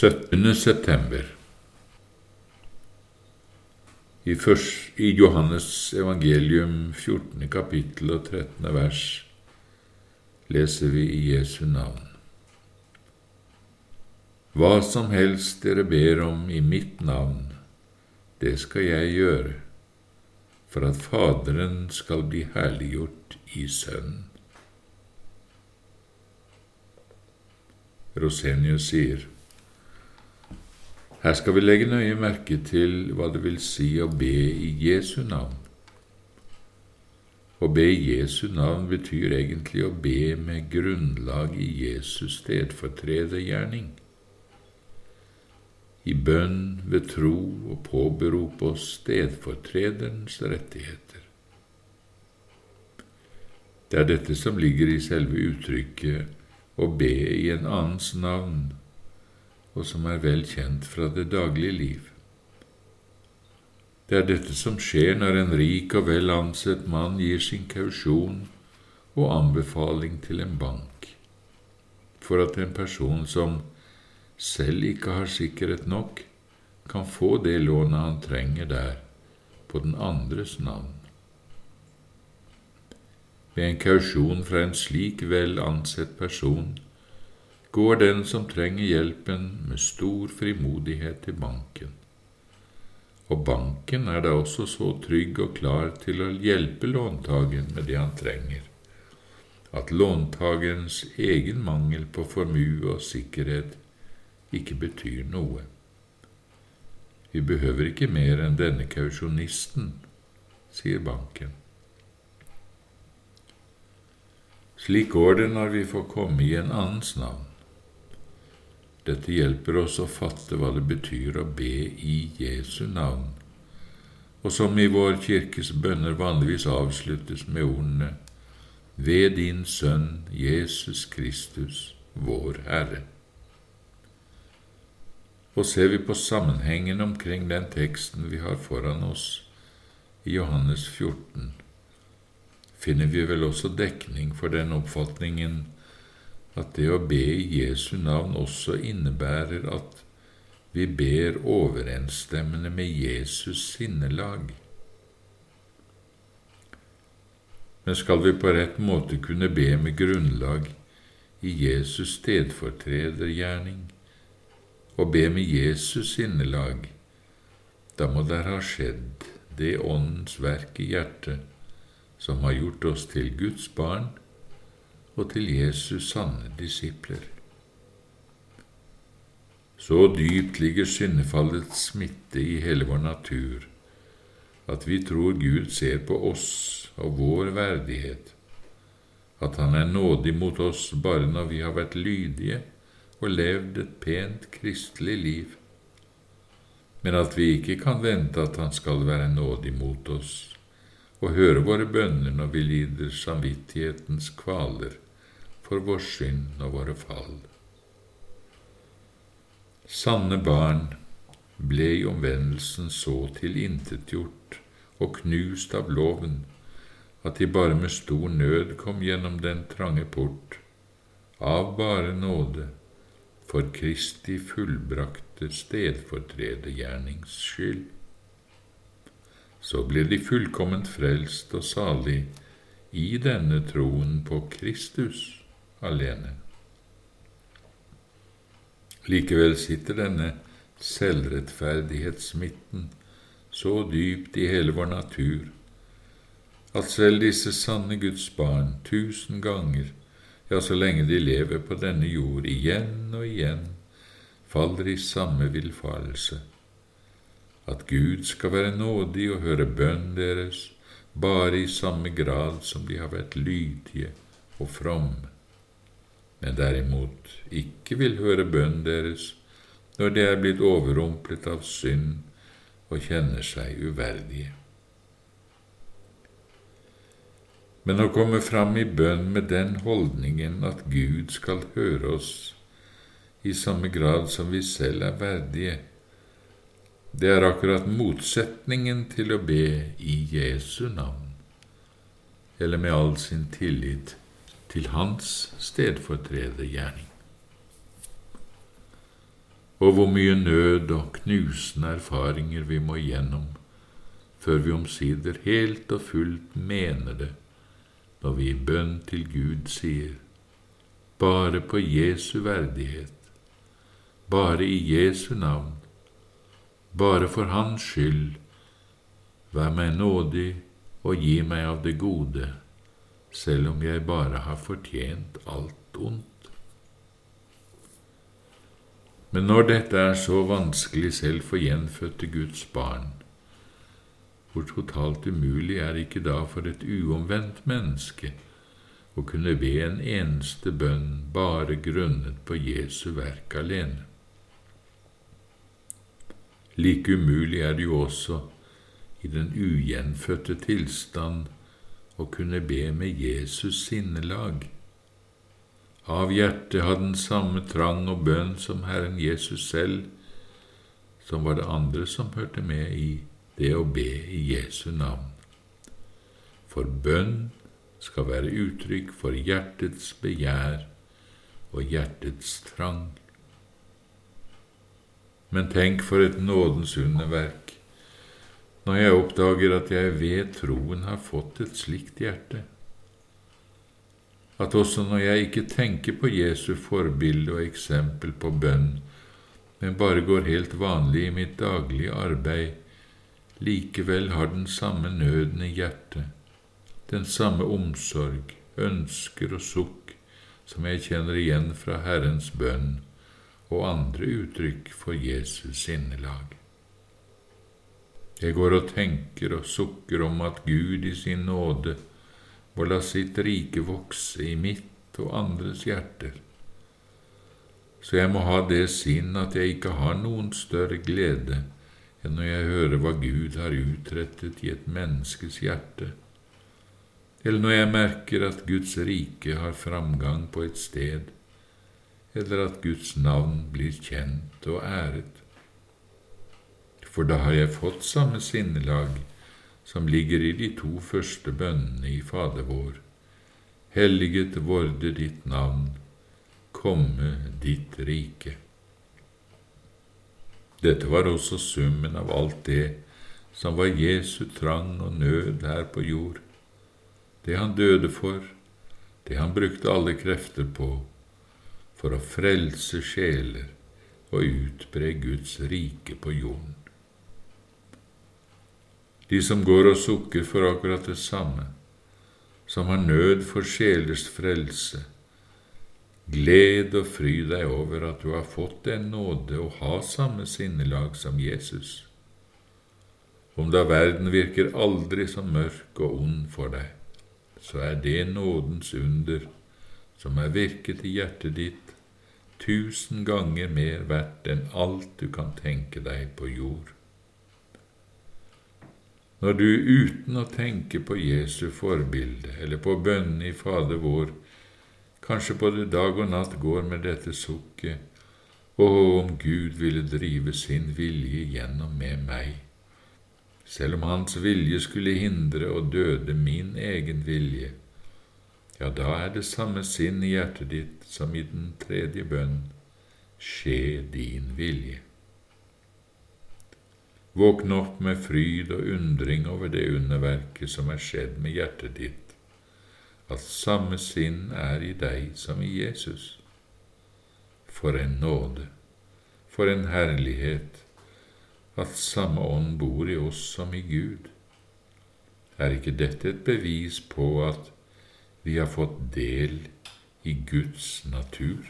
17. september I, først, I Johannes evangelium 14. kapittel og 13. vers leser vi i Jesu navn. Hva som helst dere ber om i mitt navn, det skal jeg gjøre, for at Faderen skal bli herliggjort i Sønnen. Rosenius sier, her skal vi legge nøye merke til hva det vil si å be i Jesu navn. Å be i Jesu navn betyr egentlig å be med grunnlag i Jesus stedfortredergjerning. I bønn ved tro og påberope oss stedfortrederens rettigheter. Det er dette som ligger i selve uttrykket å be i en annens navn og som er vel kjent fra det daglige liv. Det er dette som skjer når en rik og vel ansett mann gir sin kausjon og anbefaling til en bank, for at en person som selv ikke har sikkerhet nok, kan få det lånet han trenger der, på den andres navn. Ved en kausjon fra en slik vel ansett person går den som trenger hjelpen, med stor frimodighet til banken. Og banken er da også så trygg og klar til å hjelpe låntakeren med det han trenger, at låntakerens egen mangel på formue og sikkerhet ikke betyr noe. Vi behøver ikke mer enn denne kausjonisten, sier banken. Slik går det når vi får komme i en annens navn. Dette hjelper oss å fatte hva det betyr å be i Jesu navn, og som i vår kirkes bønner vanligvis avsluttes med ordene Ved din Sønn Jesus Kristus, vår Herre. Og ser vi på sammenhengen omkring den teksten vi har foran oss i Johannes 14, finner vi vel også dekning for den oppfatningen at det å be i Jesu navn også innebærer at vi ber overensstemmende med Jesus sinnelag. Men skal vi på rett måte kunne be med grunnlag i Jesus stedfortredergjerning og be med Jesus sinnelag, da må der ha skjedd det Åndens verk i hjertet som har gjort oss til Guds barn og til Jesus sanne disipler. Så dypt ligger syndefallets smitte i hele vår natur at vi tror Gud ser på oss og vår verdighet, at Han er nådig mot oss bare når vi har vært lydige og levd et pent kristelig liv, men at vi ikke kan vente at Han skal være nådig mot oss og høre våre bønner når vi lider samvittighetens kvaler for vår synd og våre fall. Sanne barn ble i omvendelsen så tilintetgjort og knust av loven at de bare med stor nød kom gjennom den trange port, av bare nåde, for Kristi fullbrakte stedfortredergjernings skyld. Så ble de fullkomment frelst og salig i denne troen på Kristus alene. Likevel sitter denne selvrettferdighetssmitten så dypt i hele vår natur at selv disse sanne Guds barn tusen ganger, ja, så lenge de lever på denne jord, igjen og igjen faller i samme villfarelse, at Gud skal være nådig og høre bønn deres bare i samme grad som de har vært lydige og fromme men derimot ikke vil høre bønnen deres når de er blitt overrumplet av synd og kjenner seg uverdige. Men å komme fram i bønn med den holdningen at Gud skal høre oss i samme grad som vi selv er verdige, det er akkurat motsetningen til å be i Jesu navn, eller med all sin tillit til hans stedfortredergjerning. og hvor mye nød og knusende erfaringer vi må igjennom før vi omsider helt og fullt mener det når vi i bønn til Gud sier bare på Jesu verdighet, bare i Jesu navn, bare for Hans skyld, vær meg nådig og gi meg av det gode, selv om jeg bare har fortjent alt ondt. Men når dette er så vanskelig selv for gjenfødte Guds barn, hvor totalt umulig er ikke da for et uomvendt menneske å kunne be en eneste bønn bare grunnet på Jesu verk alene? Like umulig er det jo også i den ugjenfødte tilstand å kunne be med Jesus sinnelag. Av hjertet hadde den samme trang og bønn som Herren Jesus selv, som var det andre som hørte med i det å be i Jesu navn. For bønn skal være uttrykk for hjertets begjær og hjertets trang. Men tenk for et nådens underverk når jeg oppdager at jeg ved troen har fått et slikt hjerte. At også når jeg ikke tenker på Jesu forbilde og eksempel på bønn, men bare går helt vanlig i mitt daglige arbeid, likevel har den samme nøden i hjertet, den samme omsorg, ønsker og sukk som jeg kjenner igjen fra Herrens bønn og andre uttrykk for Jesus sinnelag. Jeg går og tenker og sukker om at Gud i sin nåde må la sitt rike vokse i mitt og andres hjerter, så jeg må ha det sinn at jeg ikke har noen større glede enn når jeg hører hva Gud har utrettet i et menneskes hjerte, eller når jeg merker at Guds rike har framgang på et sted, eller at Guds navn blir kjent og æret. For da har jeg fått samme sinnelag som ligger i de to første bønnene i Fader vår. Helliget vorde ditt navn, komme ditt rike. Dette var også summen av alt det som var Jesu trang og nød her på jord, det han døde for, det han brukte alle krefter på, for å frelse sjeler og utbre Guds rike på jorden. De som går og sukker for akkurat det samme, som har nød for sjelers frelse, Gled og fry deg over at du har fått den nåde å ha samme sinnelag som Jesus. Om da verden virker aldri så mørk og ond for deg, så er det nådens under som er virket i hjertet ditt, tusen ganger mer verdt enn alt du kan tenke deg på jord. Når du uten å tenke på Jesu forbilde eller på bønnene i Fader vår kanskje både dag og natt går med dette sukket, Å, om Gud ville drive sin vilje gjennom med meg, selv om Hans vilje skulle hindre og døde min egen vilje, ja, da er det samme sinn i hjertet ditt som i den tredje bønn, skje din vilje. Våkne opp med fryd og undring over det underverket som er skjedd med hjertet ditt, at samme sinn er i deg som i Jesus. For en nåde, for en herlighet, at samme ånd bor i oss som i Gud. Er ikke dette et bevis på at vi har fått del i Guds natur?